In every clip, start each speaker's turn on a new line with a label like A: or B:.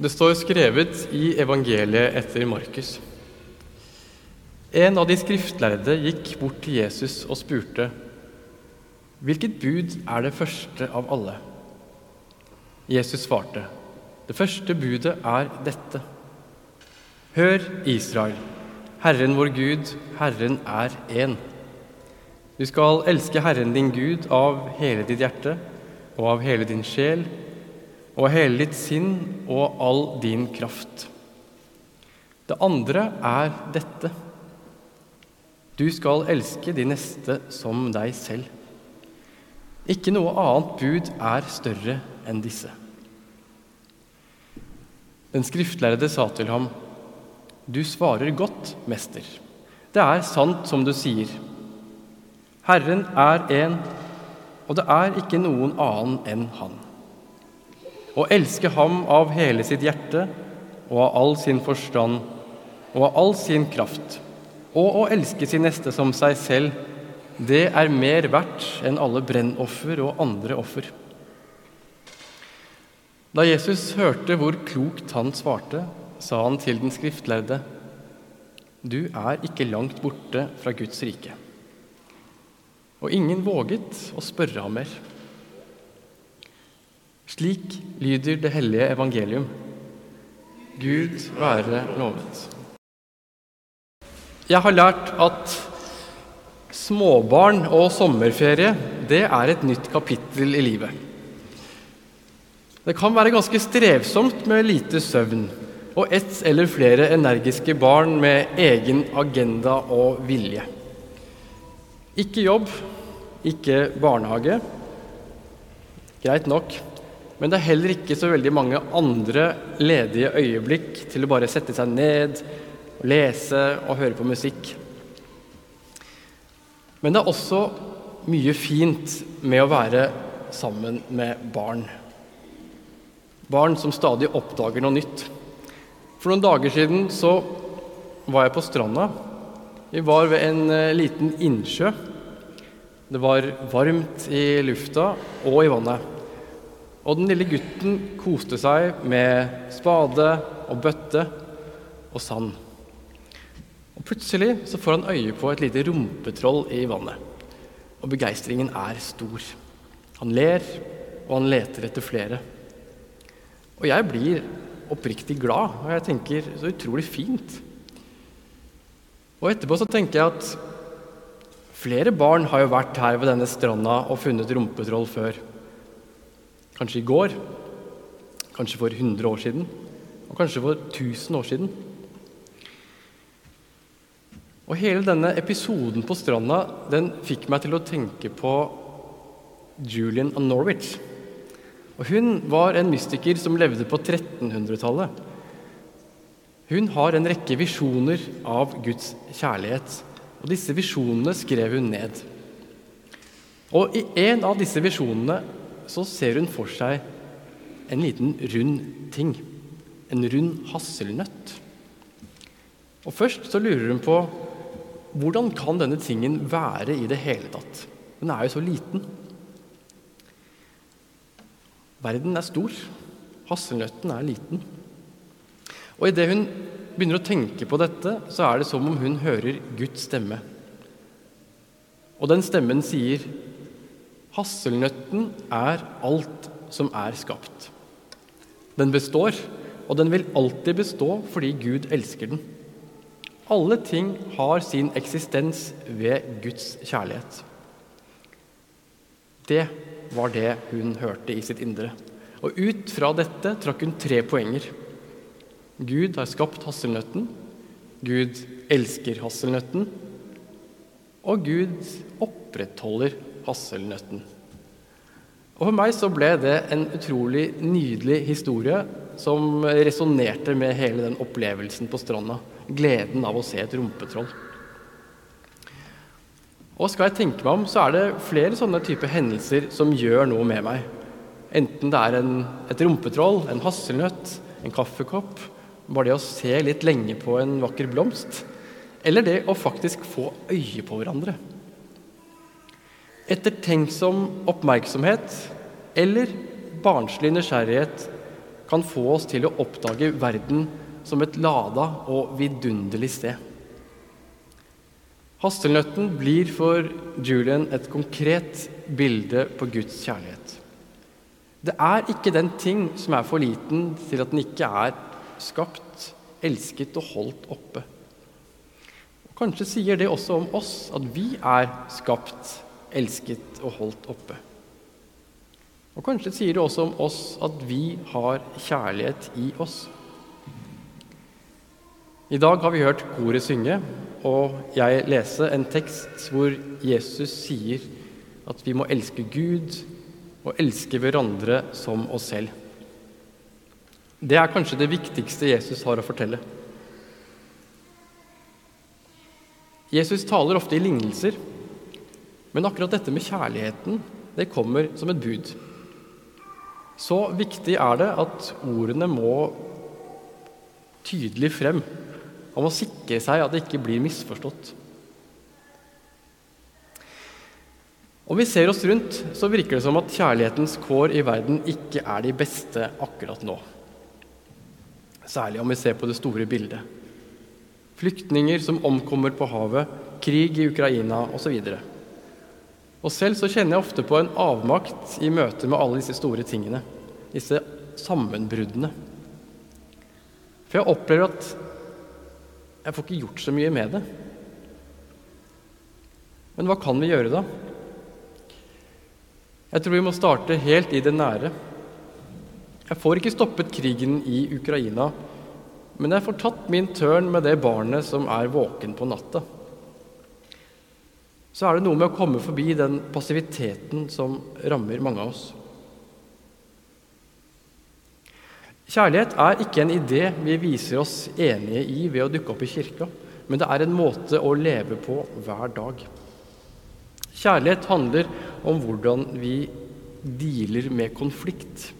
A: Det står skrevet i evangeliet etter Markus. En av de skriftlærde gikk bort til Jesus og spurte, 'Hvilket bud er det første av alle?' Jesus svarte, 'Det første budet er dette.' Hør, Israel, Herren vår Gud, Herren er én. Du skal elske Herren din Gud av hele ditt hjerte og av hele din sjel og hele ditt sinn og all din kraft. Det andre er dette. Du skal elske de neste som deg selv. Ikke noe annet bud er større enn disse. Den skriftlærde sa til ham, Du svarer godt, mester. Det er sant som du sier. Herren er én, og det er ikke noen annen enn Han å elske ham av hele sitt hjerte og av all sin forstand og av all sin kraft, og å elske sin neste som seg selv, det er mer verdt enn alle brennoffer og andre offer. Da Jesus hørte hvor klokt han svarte, sa han til den skriftlærde, Du er ikke langt borte fra Guds rike. Og ingen våget å spørre ham mer. Slik lyder det hellige evangelium. Gud være lovet. Jeg har lært at småbarn og sommerferie det er et nytt kapittel i livet. Det kan være ganske strevsomt med lite søvn og ett eller flere energiske barn med egen agenda og vilje. Ikke jobb, ikke barnehage. Greit nok. Men det er heller ikke så veldig mange andre ledige øyeblikk til å bare sette seg ned, lese og høre på musikk. Men det er også mye fint med å være sammen med barn. Barn som stadig oppdager noe nytt. For noen dager siden så var jeg på stranda. Vi var ved en eh, liten innsjø. Det var varmt i lufta og i vannet. Og den lille gutten koste seg med spade og bøtte og sand. Og Plutselig så får han øye på et lite rumpetroll i vannet. Og begeistringen er stor. Han ler, og han leter etter flere. Og jeg blir oppriktig glad, og jeg tenker så utrolig fint. Og etterpå så tenker jeg at flere barn har jo vært her ved denne stranda og funnet rumpetroll før. Kanskje i går, kanskje for 100 år siden, og kanskje for 1000 år siden. Og Hele denne episoden på stranda den fikk meg til å tenke på Julian of Norwich. Og Hun var en mystiker som levde på 1300-tallet. Hun har en rekke visjoner av Guds kjærlighet, og disse visjonene skrev hun ned. Og I en av disse visjonene så ser hun for seg en liten rund ting. En rund hasselnøtt. Og Først så lurer hun på hvordan kan denne tingen være i det hele tatt? Den er jo så liten. Verden er stor. Hasselnøtten er liten. Og Idet hun begynner å tenke på dette, så er det som om hun hører Guds stemme. Og den stemmen sier Hasselnøtten er alt som er skapt. Den består, og den vil alltid bestå fordi Gud elsker den. Alle ting har sin eksistens ved Guds kjærlighet. Det var det hun hørte i sitt indre. Og ut fra dette trakk hun tre poenger. Gud har skapt hasselnøtten. Gud elsker hasselnøtten. Og Gud opprettholder hasselnøtten. Og For meg så ble det en utrolig nydelig historie som resonnerte med hele den opplevelsen på stranda. Gleden av å se et rumpetroll. Og skal jeg tenke meg om, så er det flere sånne type hendelser som gjør noe med meg. Enten det er en, et rumpetroll, en hasselnøtt, en kaffekopp, bare det å se litt lenge på en vakker blomst, eller det å faktisk få øye på hverandre ettertenksom oppmerksomhet eller barnslig nysgjerrighet kan få oss til å oppdage verden som et lada og vidunderlig sted. Hastelnøtten blir for Julian et konkret bilde på Guds kjærlighet. Det er ikke den ting som er for liten til at den ikke er skapt, elsket og holdt oppe. Og kanskje sier det også om oss at vi er skapt, elsket og holdt oppe. Og kanskje sier det også om oss at vi har kjærlighet i oss. I dag har vi hørt koret synge, og jeg lese en tekst hvor Jesus sier at vi må elske Gud og elske hverandre som oss selv. Det er kanskje det viktigste Jesus har å fortelle. Jesus taler ofte i lignelser, men akkurat dette med kjærligheten det kommer som et bud. Så viktig er det at ordene må tydelig frem. Man må sikre seg at det ikke blir misforstått. Om vi ser oss rundt, så virker det som at kjærlighetens kår i verden ikke er de beste akkurat nå. Særlig om vi ser på det store bildet. Flyktninger som omkommer på havet, krig i Ukraina osv. Og selv så kjenner jeg ofte på en avmakt i møte med alle disse store tingene. Disse sammenbruddene. For jeg opplever at jeg får ikke gjort så mye med det. Men hva kan vi gjøre da? Jeg tror vi må starte helt i det nære. Jeg får ikke stoppet krigen i Ukraina, men jeg får tatt min tørn med det barnet som er våken på natta. Så er det noe med å komme forbi den passiviteten som rammer mange av oss. Kjærlighet er ikke en idé vi viser oss enige i ved å dukke opp i kirka, men det er en måte å leve på hver dag. Kjærlighet handler om hvordan vi dealer med konflikt.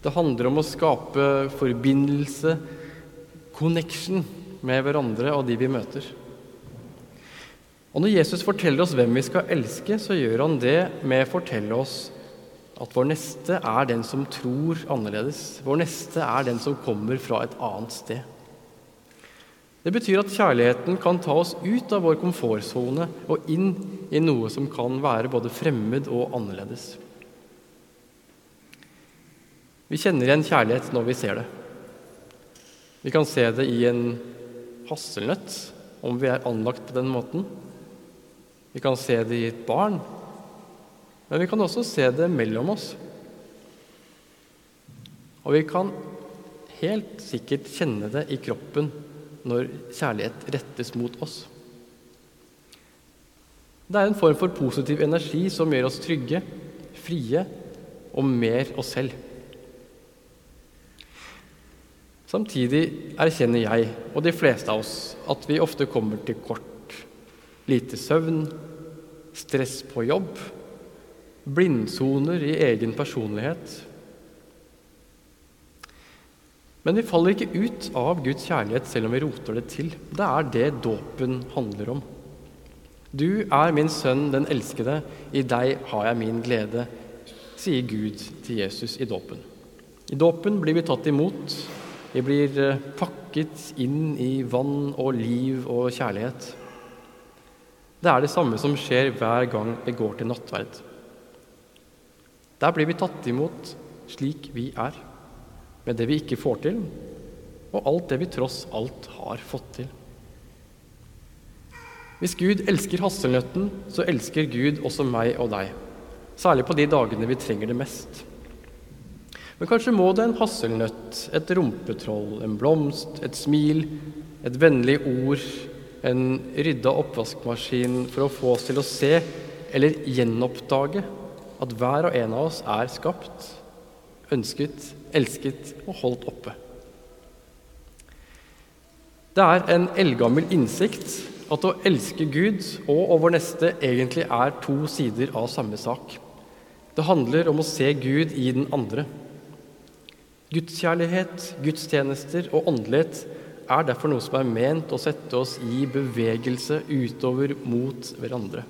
A: Det handler om å skape forbindelse, connection, med hverandre og de vi møter. Og Når Jesus forteller oss hvem vi skal elske, så gjør han det med å fortelle oss at vår neste er den som tror annerledes. Vår neste er den som kommer fra et annet sted. Det betyr at kjærligheten kan ta oss ut av vår komfortsone og inn i noe som kan være både fremmed og annerledes. Vi kjenner igjen kjærlighet når vi ser det. Vi kan se det i en hasselnøtt, om vi er anlagt på den måten. Vi kan se det i et barn, men vi kan også se det mellom oss. Og vi kan helt sikkert kjenne det i kroppen når kjærlighet rettes mot oss. Det er en form for positiv energi som gjør oss trygge, frie og mer oss selv. Samtidig erkjenner jeg, og de fleste av oss, at vi ofte kommer til kort. Lite søvn, stress på jobb, blindsoner i egen personlighet men vi faller ikke ut av Guds kjærlighet selv om vi roter det til. Det er det dåpen handler om. Du er min sønn, den elskede, i deg har jeg min glede, sier Gud til Jesus i dåpen. I dåpen blir vi tatt imot. Vi blir eh, pakket inn i vann og liv og kjærlighet. Det er det samme som skjer hver gang vi går til nattverd. Der blir vi tatt imot slik vi er med det vi ikke får til, og alt det vi tross alt har fått til. Hvis Gud elsker hasselnøtten, så elsker Gud også meg og deg. Særlig på de dagene vi trenger det mest. Men kanskje må det en hasselnøtt, et rumpetroll, en blomst, et smil, et vennlig ord, en rydda oppvaskmaskin for å få oss til å se eller gjenoppdage at hver og en av oss er skapt, ønsket elsket og holdt oppe. Det er en eldgammel innsikt at å elske Gud og vår neste egentlig er to sider av samme sak. Det handler om å se Gud i den andre. Gudskjærlighet, gudstjenester og åndelighet er derfor noe som er ment å sette oss i bevegelse utover mot hverandre.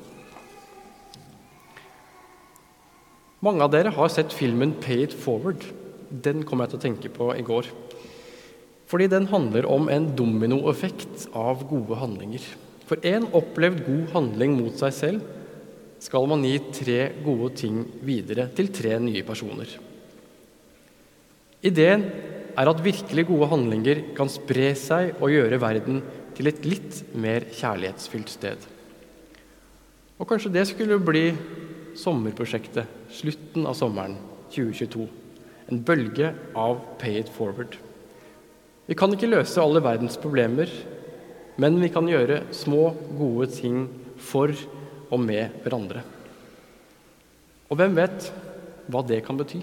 A: Mange av dere har sett filmen 'Pay It Forward'. den kom jeg til å tenke på i går. Fordi den handler om en dominoeffekt av gode handlinger. For én opplevd god handling mot seg selv skal man gi tre gode ting videre til tre nye personer. Ideen er at virkelig gode handlinger kan spre seg og gjøre verden til et litt mer kjærlighetsfylt sted. Og kanskje det skulle bli sommerprosjektet, slutten av sommeren 2022. En bølge av pay it forward. Vi kan ikke løse alle verdens problemer, men vi kan gjøre små, gode ting for og med hverandre. Og hvem vet hva det kan bety?